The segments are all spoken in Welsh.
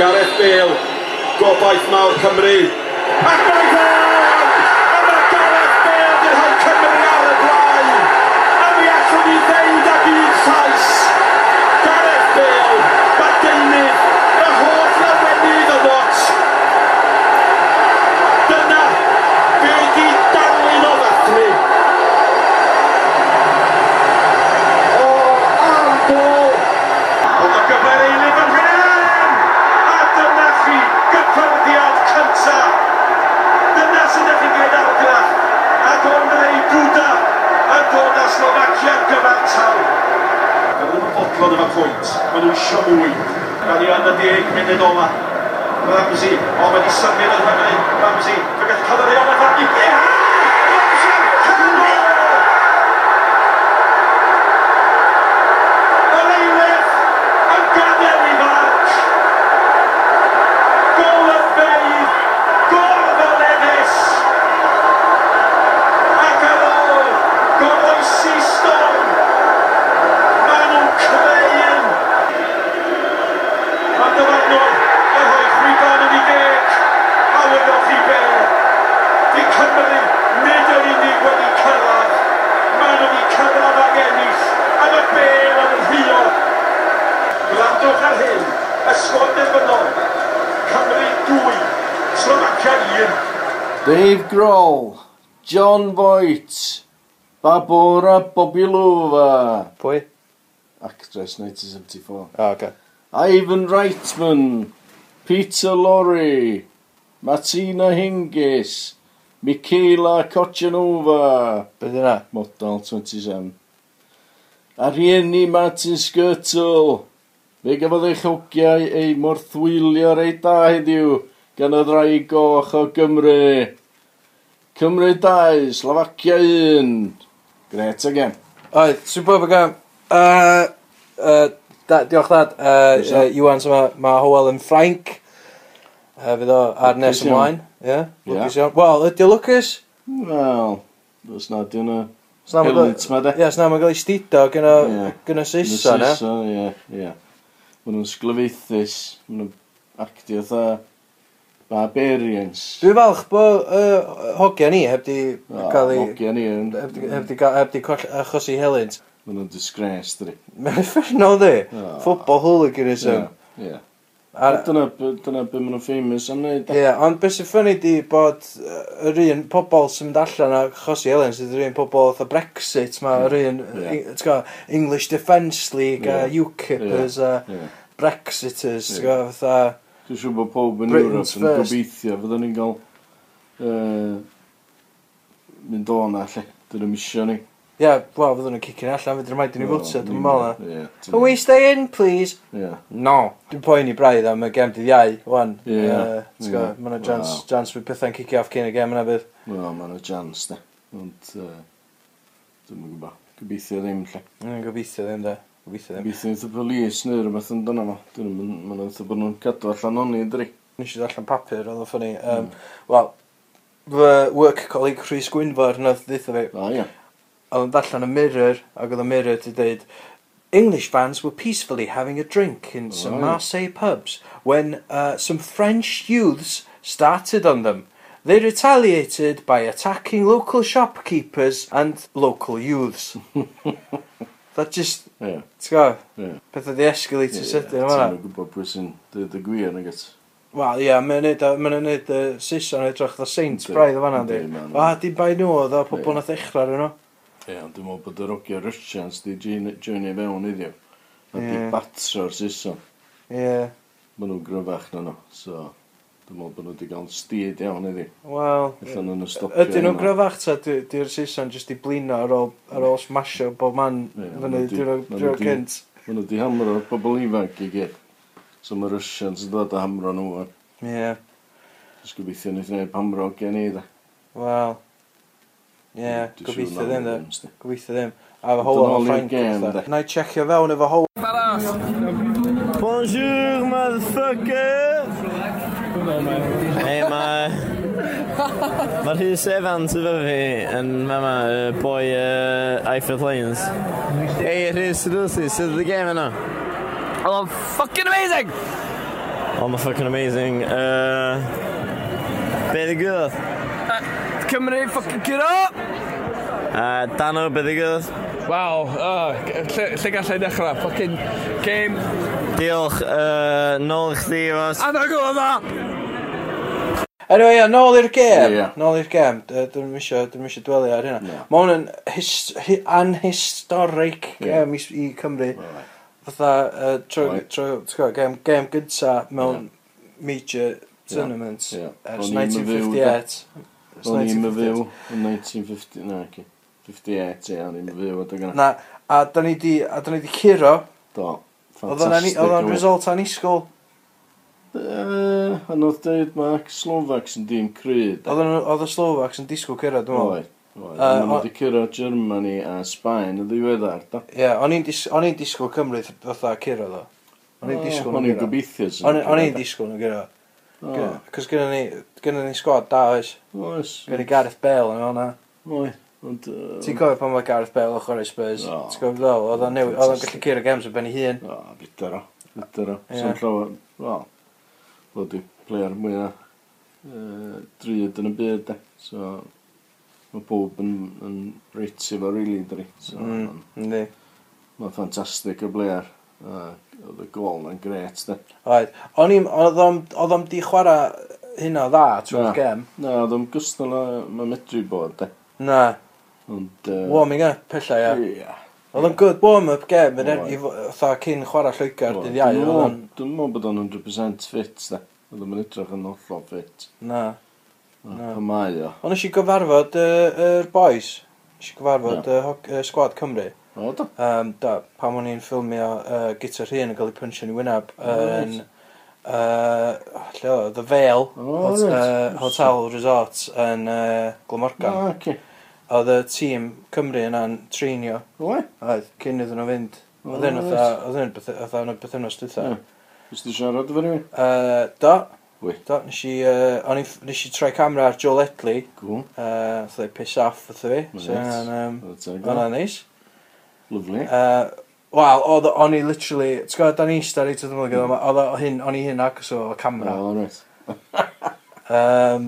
Gareth Bale, gobaith mawr Cymru. Ac mae Ramsey. Already seven minutes, Ramsey. Ramsey forgets to cover the other. Dave Grohl, John Voight, Babora Bobilova. Pwy? Actress 1974. O, oh, okay. Ivan Reitman, Peter Lorre, Martina Hingis, Michaela Kochanova. Beth yna? Model 27. A rhieni Martin Skirtle. Fe gafodd eich chawgiau ei morthwylio'r ei da heddiw gan y rai goch o Gymru. Cymru 2, Slovacia 1. Gret again. Oedd, superb again. Uh, uh, da, diolch dad. Uh, uh, Iwan, so mae ma Howell yn Ffrainc. Uh, fydd o ar nes ymlaen. Ie, lwcus iawn. Wel, ydy o lwcus? Wel, os na, di hwnna... Helmets ma de. Ie, os na, mae'n cael ei stido gen o Saeson, ie. Ie, ie. Mae nhw'n sglyfaethus, mae nhw'n actio tha Barbarians. Dwi'n falch bod uh, hogia ni heb di cael ei... Hogia ni yn... Heb di, heb di, ga- heb di coll- achosi helynt. Mae nhw'n disgrace, dydi. Mae'n effernol di. No. Football hooliganism. Ie. A- Dyna, b- dyna beth maen nhw'n famous am wneud. Ie, ond beth sy'n ffynnu di bod yy, yr un pobol sy'n mynd allan a chosi aliens sydd yr un pobol oedd Brexit mae yr un Ie. Eng- t'go, English Defence League a Ie. UKIPers a Ie. Brexiters, Ie. t'go, fatha Dwi'n siŵr bod pob yn Britain's Europe yn first. gobeithio, fyddwn ni'n cael uh, mynd o'n allu, dyna misio ni. Ie, yeah, wel, fyddwn nhw'n cicio'n allan, fydden nhw'n maid i ni fwtio, dwi'n meddwl na. Ie, Can we stay in, please? ie. No. Dwi'n poen i braidd am y gem dydd iau, wan. Ie, Yy, ti'n ie. gwbo, Ma' 'na chance, Wel. chance fydd pethau'n cicio off cyn y gem yna bydd. Wel, mae'n y jans, ne. Ond, uh, dwi'n gwybod. Gobeithio ddim, lle. Yn gobeithio ddim, da. Gobeithio ddim. Gobeithio eitha polis neu rhywbeth yn dyna ma. Dyn nhw'n mynd eitha bod nhw'n cadw allan o'n i dri. Nes i ddallan papur, oedd o'n ffynnu. Um, mm. Wel, fy work colleague Rhys Gwynfor nath ddeitha fi. A ia. Oedd yn darllen y mirror, ac oedd y mirror ti dweud, English fans were peacefully having a drink in some right. Marseille pubs when uh, some French youths started on them. They retaliated by attacking local shopkeepers and local youths. Da just... Ie. T'w go? Peth oedd i escalator sydyn yma. Ti'n gwybod pwy sy'n dweud y gwir yn agos. Wel, ie, mae'n neud y Saeson edrych dda Saint Braidd o fanna, di. O, di bai nhw oedd o pobl na ddechrau ar nhw. Ie, ond dwi'n meddwl bod yr ogio Russians di journey fewn iddi. A di batro'r Saeson. Ie. Mae nhw'n gryfach na nhw, so... Dwi'n meddwl bod nhw wedi cael styd iawn iddi. Wel... Allan nhw'n stopio. Ydyn nhw'n gryfach ta, di'r Saeson jyst i blino ar ôl, ar ôl smasho bob man fyny diwrnod cynt. Mae nhw wedi hamro pobl ifanc i gyd. So mae Russians yn dod a hamro nhw. Ie. Jyst gobeithio wnaeth neb hamro gen i da. Wel. Ie, gobeithio ddim da. Gobeithio ddim. A fy hola o Frank. Na i checio fewn efo hola. Bonjour, motherfucker! Neu mae... Mae'r Rhys Evans efo fi yn mama, y boi uh, Eiffel Plains. Ei, Rhys Lucy, sydd y gêm yna? Oh, I'm fucking amazing! Oh, mae fucking amazing. Uh, be ddigodd? Uh, Cymru, fucking gyro! Uh, Dano, be ddigodd? Waw, uh, lle, lle gallai dechrau? Fucking game. Diolch, uh, nôl i chdi, Fos. Anna, gwrdd Anyway, ia, nôl i'r gêm. Ie, ie. Nôl i'r gêm. Dwi'n misio, dwi'n misio dwelu ar hynna. Ie. Mae hwn yn his- hi- anhistoric Ie. gêm i, i Cymru. Fatha, uh, tro, Right. tro, tro, gwybod, gêm, gêm gynta mewn major tournament Ie. ers O'n i'm yn fyw, 1958. Ers O'n i'n myfyw yn 1950, na, 58, ie, o'n i'n myfyw adeg yna. Na, a da ni di, a da ni di curo. Do, Oedd o'n ani- oedd o'n result anisgol. Uh, a nhw'n dweud mae Slovaks yn dîm cryd. Oedden nhw- Oedd y Slovaks yn disgwyl cyrraedd, dwi'n meddwl. Oed. Oed. Yy, Mae nhw o- wedi cyrra Germany a Sbaen y ddiweddar. da. Ie, o'n i'n dis- o'n i'n disgwyl Cymru fatha cyrraedd o. O'n i'n disgwyl O'n nhw'n i'n cyrraedd. gobeithio. sy'n O'n o'n i'n cyrraedd. disgwyl nhw cyrraedd. O, Cos gynna ni, gynna ni sgwad da oes. Oes. Gynna Gareth Bale yn hwnna. Oed. Ond... yy, Ti'n cofio pan mae Gareth Bale yn chwarae Spurs? O. Ti'n cofio ddol? Oedd o'n newi- oedd o'n gallu Fantastic. games o ben ei hun. O, bitter o. Bitter o. Ie. Sa'n llawer... Wel, fod y player mwyaf uh, drud yn y byd de. So, mae bob yn, yn reit efo rili really, dri. So, mm, ynddi. Mae'n ffantastig y blair. Uh, oedd y gol na'n gret de. Oed. O'n i'n, oedd o'n di chwarae hynna dda trwy'r gem? Na, oedd o'n gystal â medru bod de. Na. Ond... Uh, Warming up, pella, ia. Ia. Yeah. Oedd o'n good warm-up game yn er, fatha cyn chwarae Lloegr dydd iau. Dwi'n meddwl bod o'n 100% fit, da. Oedd o'n edrych yn hollol fit. Na. Na. Pa mae o. Ond eisiau gyfarfod yr boys. Eisiau gyfarfod y yeah. uh, sgwad Cymru. O, da. Um, da, pam o'n i'n ffilmio uh, Gitar Hyn yn cael ei punch yn i wyneb yn... Uh, lle o, The Vale, oh, Hotel Resort yn uh, Glamorgan. Ah, okay oedd y tîm Cymru yna'n treinio. Rwy? Oedd, cyn iddyn nhw fynd. Oedd e'n oedd e'n oedd e'n beth yna stwytha. Hmm. Ys ti siarad efo ni? Do. Wy. Do, nes i, uh, i, nes i troi camera ar Joel Edley. Cool. Uh, oedd e'n piss off oedd fi. So yna'n neis. Lovely. Uh, Wel, oedd o'n i literally, ti'n gwybod, da'n eista reit oedd yn mynd, oedd hyn, o'n i hyn agos o camera. Oh, right. um,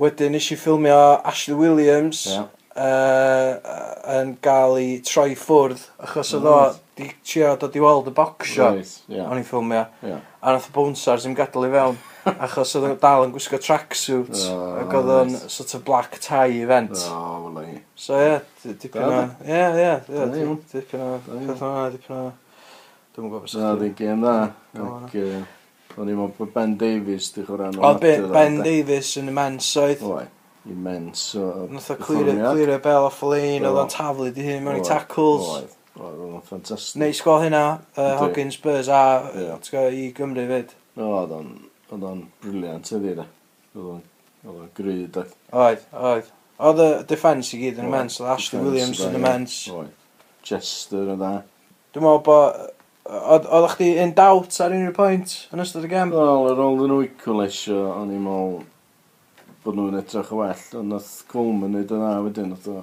Wedyn nes i ffilmio Ashley Williams yeah. uh, yn gael ei troi ffwrdd achos oedd o di trio dod i weld y bocsio. Right, yeah. o'n i'n ffilmio. Yeah. a nath y bwnsar sy'n gadael i fewn achos oedd o'n dal yn gwisgo tracksuit oh, ac oedd o'n right. sort of black tie event. Oh, well, so ie, yeah, dipyn o ie, ie, dipyn o dipyn o dwi'n gwybod beth sy'n ddim game da O'n i'n meddwl bod Ben Davies di chwarae yn O, Ben, ben Davies yn imens oedd. Oe, imens. Nath o clirio bel off y lein, oedd o'n taflu di hyn mewn i tackles. Oedd, oedd o'n ffantastig. Neu sgol hynna, uh, Hoggins Spurs a yeah. i Gymru fyd. Oedd o'n, oedd o'n briliant ydi da. Oedd o'n, oedd o'n gryd. Oedd, oedd. Oedd y defence i gyd yn imens, oedd Ashley Williams yn imens. Oedd, Chester yn dda. Dwi'n meddwl bod Oedd chdi in doubt ar unrhyw pwynt yn ystod y gem? Wel, ar ôl yn wyc o o'n i'n mol bod nhw'n edrych yn well, ond nath Coleman neud yna wedyn, nath o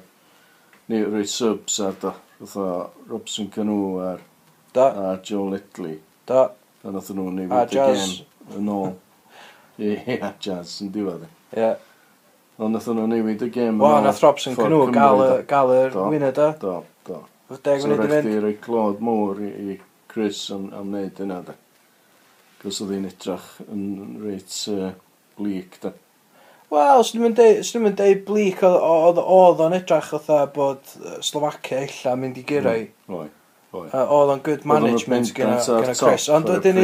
ni roi subs ar do, nath o Robson Canu ar, da. ar Joe Lidley. Da. A nath nhw'n ni wedi gem yn ôl. Ie, a jazz yn diwedd. E. Ie. Ond nath nhw'n newid y gêm. Wel, nath Robson Canu gael yr wyna da. Do, do. Oedd deg munud i fynd. So rhaid i roi clod mwr i, i Chris am, am wneud yna, da. Cos oedd hi'n edrach yn reit uh, bleak, da. Wel, os ddim yn deud blic oedd o'n edrach oedd bod Slovacia illa mynd i gyrau. Mm, oi. Oedd o'n good management gyda Chris. Ond wedyn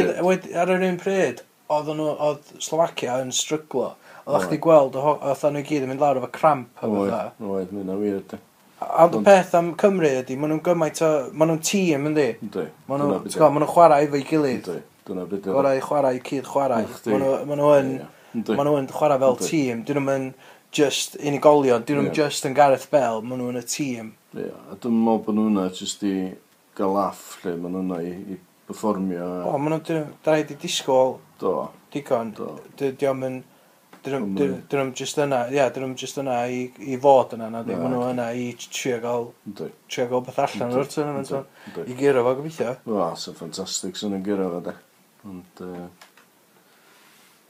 ar yr un pryd, oedd nhw, oedd Slovacia yn stryglo. Oedd chdi gweld, oedd nhw gyd yn mynd lawr efo cramp. Oedd, oedd, mynd na wir ydy. Ond y peth am Cymru ydy, maen nhw'n gymaint o... Maen nhw'n tîm, yndi? Ynddi. Maen nhw'n chwarae efo'i gilydd. Ynddi. Dyna beth ydy. Gorau chwarae, cyd chwarae. Maen nhw'n... Maen nhw'n chwarae fel tîm. Dyn nhw'n just unigolion. Dyn nhw'n just yn Gareth Bell. Maen nhw'n y tîm. Ie. A dwi'n meddwl bod nhw'n just i gael laff lle. Maen nhw'n i performio. O, maen nhw'n... Da i disgwyl. Do. Digon. Do. Dwi'n meddwl Dyn nhw'n just yna, ia, dyn nhw'n just yna i, i fod yna, na ddim, maen nhw yna i trio gael, trio gael beth allan o'r tournament o'n, i gyro fo gobeithio. O, so ffantastig sy'n yn gyrra fo de. Ond,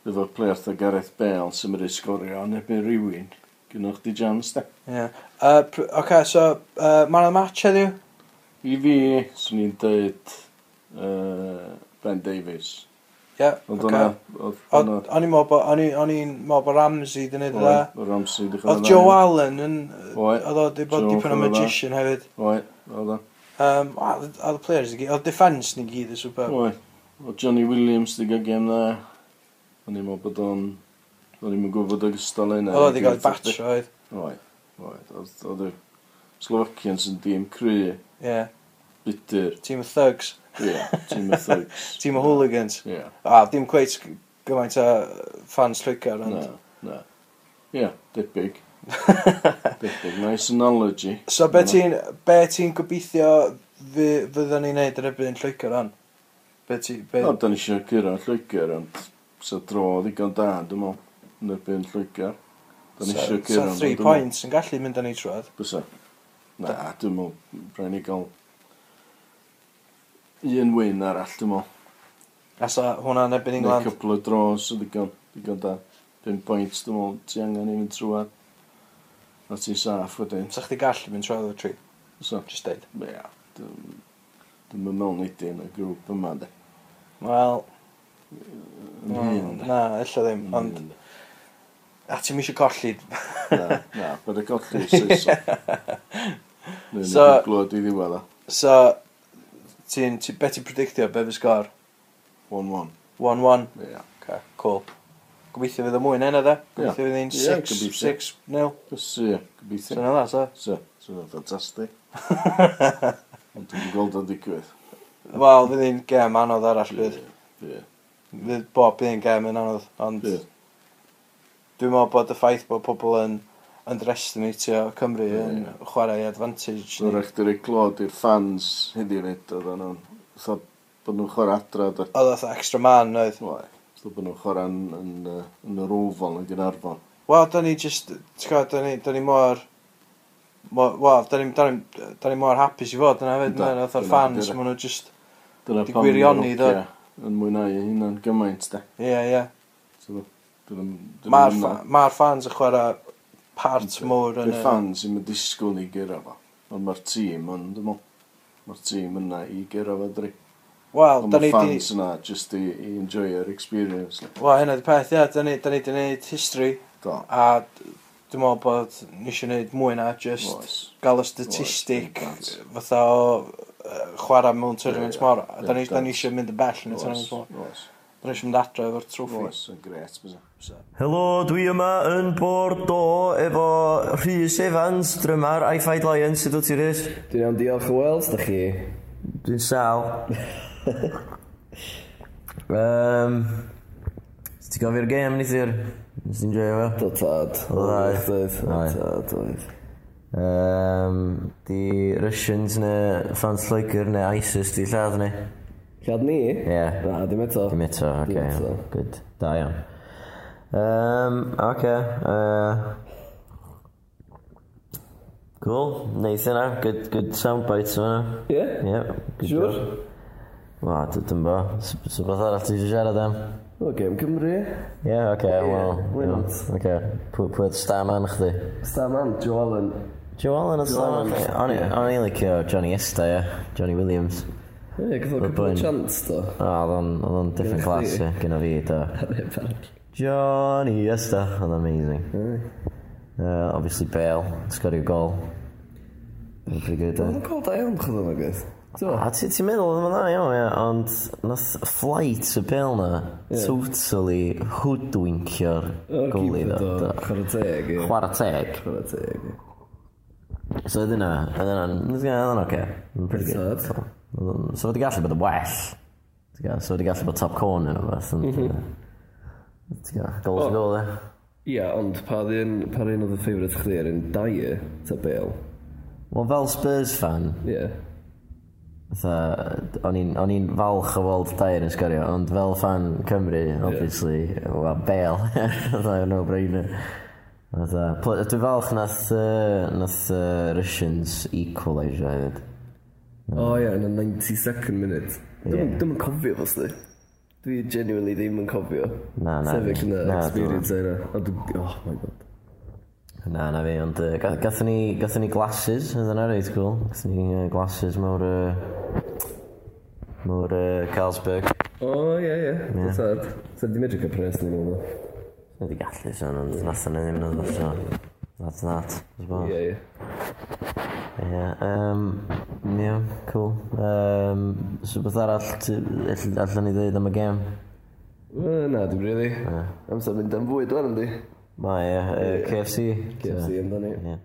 efo player dda Gareth Bale sy'n mynd i sgorio yn ebyn rhywun, gynnwch di jans de. Ie. Oce, so, uh, man o'r match heddiw? I fi, swn i'n dweud uh, Ben Davies. Ie, Ond oce. O'n i'n meddwl bod, o'n i'n meddwl bod Ramsey di wneud dda. Oedd Ramsey di Oedd Joe Allen yn, oedd o di bod dipyn o magician hefyd. Oi, oedd o. Um, oedd y players i gyd, oedd defence ni gyd yn superb. Oi, Johnny Williams di gael gem dda. O'n i'n meddwl bod o'n, o'n i'n gwybod ag gystal yna. Oedd i gael batch oedd. Oi, oedd, oedd y Slovakians yn dîm cry. Ie. Bitter. team of thugs. Yeah, team of thugs. team of hooligans. Yeah. A, dim cweith gymaint o fans Lloegr, ond... Na, na. Yeah, debyg. debyg, nice analogy. So, be ti'n be ti gobeithio fyddwn ni'n neud yr ebyn Lloegr, ond? Be ti... Be... O, da ni eisiau gyrra Lloegr, ond sa dro ddigon da, dwi'n meddwl, yn ebyn Lloegr. Da ni eisiau gyrra... Sa 3 points yn gallu mynd â ni trwad. Bysa. Na, dwi'n meddwl, rhaid ni gael un win arall, dwi'n meddwl. A sa hwnna'n erbyn Neu England? cwpl o dros o ddigon, ddigon da. 5 pwynt, dwi'n meddwl, ti angen i fynd trwad. A ti saff wedyn. Sa chdi gallu mynd trwy'r tri? So, Just deud. ia, dwi'n dwi'n meddwl nid i yn y grŵp yma, de. Wel, Yn hyn, mm, de. na, illa ddim, Yn ond hyn, de. a ti'n mysio colli. Na, na, bod y colli Saeson. Neu So- ni'n glod i ddiwedd o. So, ti'n, ti, beth ti'n predictio, be fy sgor? 1-1. 1-1? Ie. Okay, cool. Gobeithio fydd y mwyn enna yna, da? Gobeithio fydd hi'n 6-0? Ie, gobeithio. Sy'n yna, so? So, sy'n yna ffantastig. Ond dwi'n gweld o'n digwydd. Wel, fydd hi'n gem anodd arall bydd. Ie. Fydd bob un gem yn anodd, ond... Dwi'n meddwl bod y ffaith bod pobl yn underestimatio Cymru yn yeah. chwarae advantage. Dwi'n rhaid i'r glod i'r fans hynny yn edo, oedden nhw'n fatha bod nhw'n chwarae adra. Oedd oedd extra man oedd. Oedd, bod nhw'n chwarae yn, yn, yn yr ofal yn Gynarfon. Wel, da ni just, ti'n gwybod, da ni, da ni mor, wel, da ni, da ni, da ni mor hapus i fod yna fyd, mae'n oedd o'r fans, maen nhw just, Dyna di gwirioni, do. Yn mwynhau eu hunan gymaint, da. Ie, ie. Mae'r fans yn chwarae part mor yn... Dwi'n ffans sy'n mynd disgwyl ni gyrra fo. Ond mae'r tîm yn, dwi'n mwyn. Mae'r tîm yna i gyrra fo dri. Wel, da ni di... fans yna just i, i enjoy yr experience. Wel, hynna di peth, ia, da ni, da ni di wneud history. Do. A dwi'n meddwl bod ni eisiau gwneud mwy na just Oes. gael y statistic fatha o uh, chwarae mewn tournament yeah, yeah. mor. A da ni eisiau mynd y bell yn y tournament mor. Oes. Rwy'n eisiau mynd adre efo'r trwffi. Oes, yn gret. Helo, dwi yma yn Bordeaux efo Rhys Evans, drymar I Fight Lions. Sut wyt ti, Rhys? Dwi'n iawn diolch y Wales, da chi? Dwi'n sal. um, Ti'n gofio'r gêm nithir? Nes ti'n joio fel? Do tad. Do tad. Do tad. Um, di Russians neu Fans Lloegr neu ISIS di lladd ni? Cad ni? Ie. Yeah. Na, dim eto. Dim eto, oce. Okay. Eto. Good. Da iawn. Um, oce. Okay. Uh, cool. Neith yna. Good, good soundbites yna. Ie? Yeah? Ie. Yeah. Good sure. job. Wa, dydyn bo. So beth arall ti eisiau siarad am? O, Gem Cymru. Ie, yeah, oce, okay, well, Why not? Oce, pwy oedd Starman chdi? Starman, Joe Allen. Joe Allen oedd Starman. O'n i'n licio Johnny Esta, ie. Johnny Williams. Ie, gyda cwpl o chance do. O, oedd o'n different class ie, gyda fi do. Johnny Esta, oedd amazing. Uh, obviously Bale, sgorio gol. Mae'n pretty good. Mae'n gol da iawn, chyd o'n agos. A ti'n meddwl, mae'n dda iawn, ie, ond nath flight y Bale na totally hoodwinkio'r goli do. Chwarae teg, ie. Chwarae teg. Chwarae teg, ie. So, oedd yna, oedd yna, oedd na, ydyn na, ydyn na, oedd na, So wedi gallu bod yn well. So wedi gallu bod top corner o beth. Mhm. Goals yn ôl e. Ie, ond pa un oedd y ffeifrith chdi ar un Dyer, ta Bale? Wel, fel Spurs fan. Ie. Yeah. Fytha, o'n i'n falch o weld Dyer yn sgorio, ond fel fan Cymru, obviously, yeah. well, Bale. Fytha, no-brainer. Fytha, dwi'n falch nath, uh, nath uh, Russians equaliser hefyd. O ie, yn y 92nd minute. Dwi'n yn cofio fos di. Dwi genuinely ddim yn cofio. Na, na. Sefyll yna, na, experience yna. Ond dwi'n, oh my god. Na, na fi, ond uh, gathon ni, gathon ni glasses, oedd yna reit cool. Gathon ni uh, glasses mawr, uh, mawr uh, Carlsberg. O, oh, ie, ie. Yeah. Tad. Tad di medru cael pres ni mynd. Wedi gallu, son, ond nath yna ddim yn oedd. That's that, I suppose. Ie, yeah, ie. Yeah. Ie, um, ia, cool. Um, so beth arall ti- ell- allan ni ddweud am y gem? Wel, na, dim really. Amser mynd am fwyd, dwi'n di. Mae, ie, uh, KFC. KFC amdani. Ie.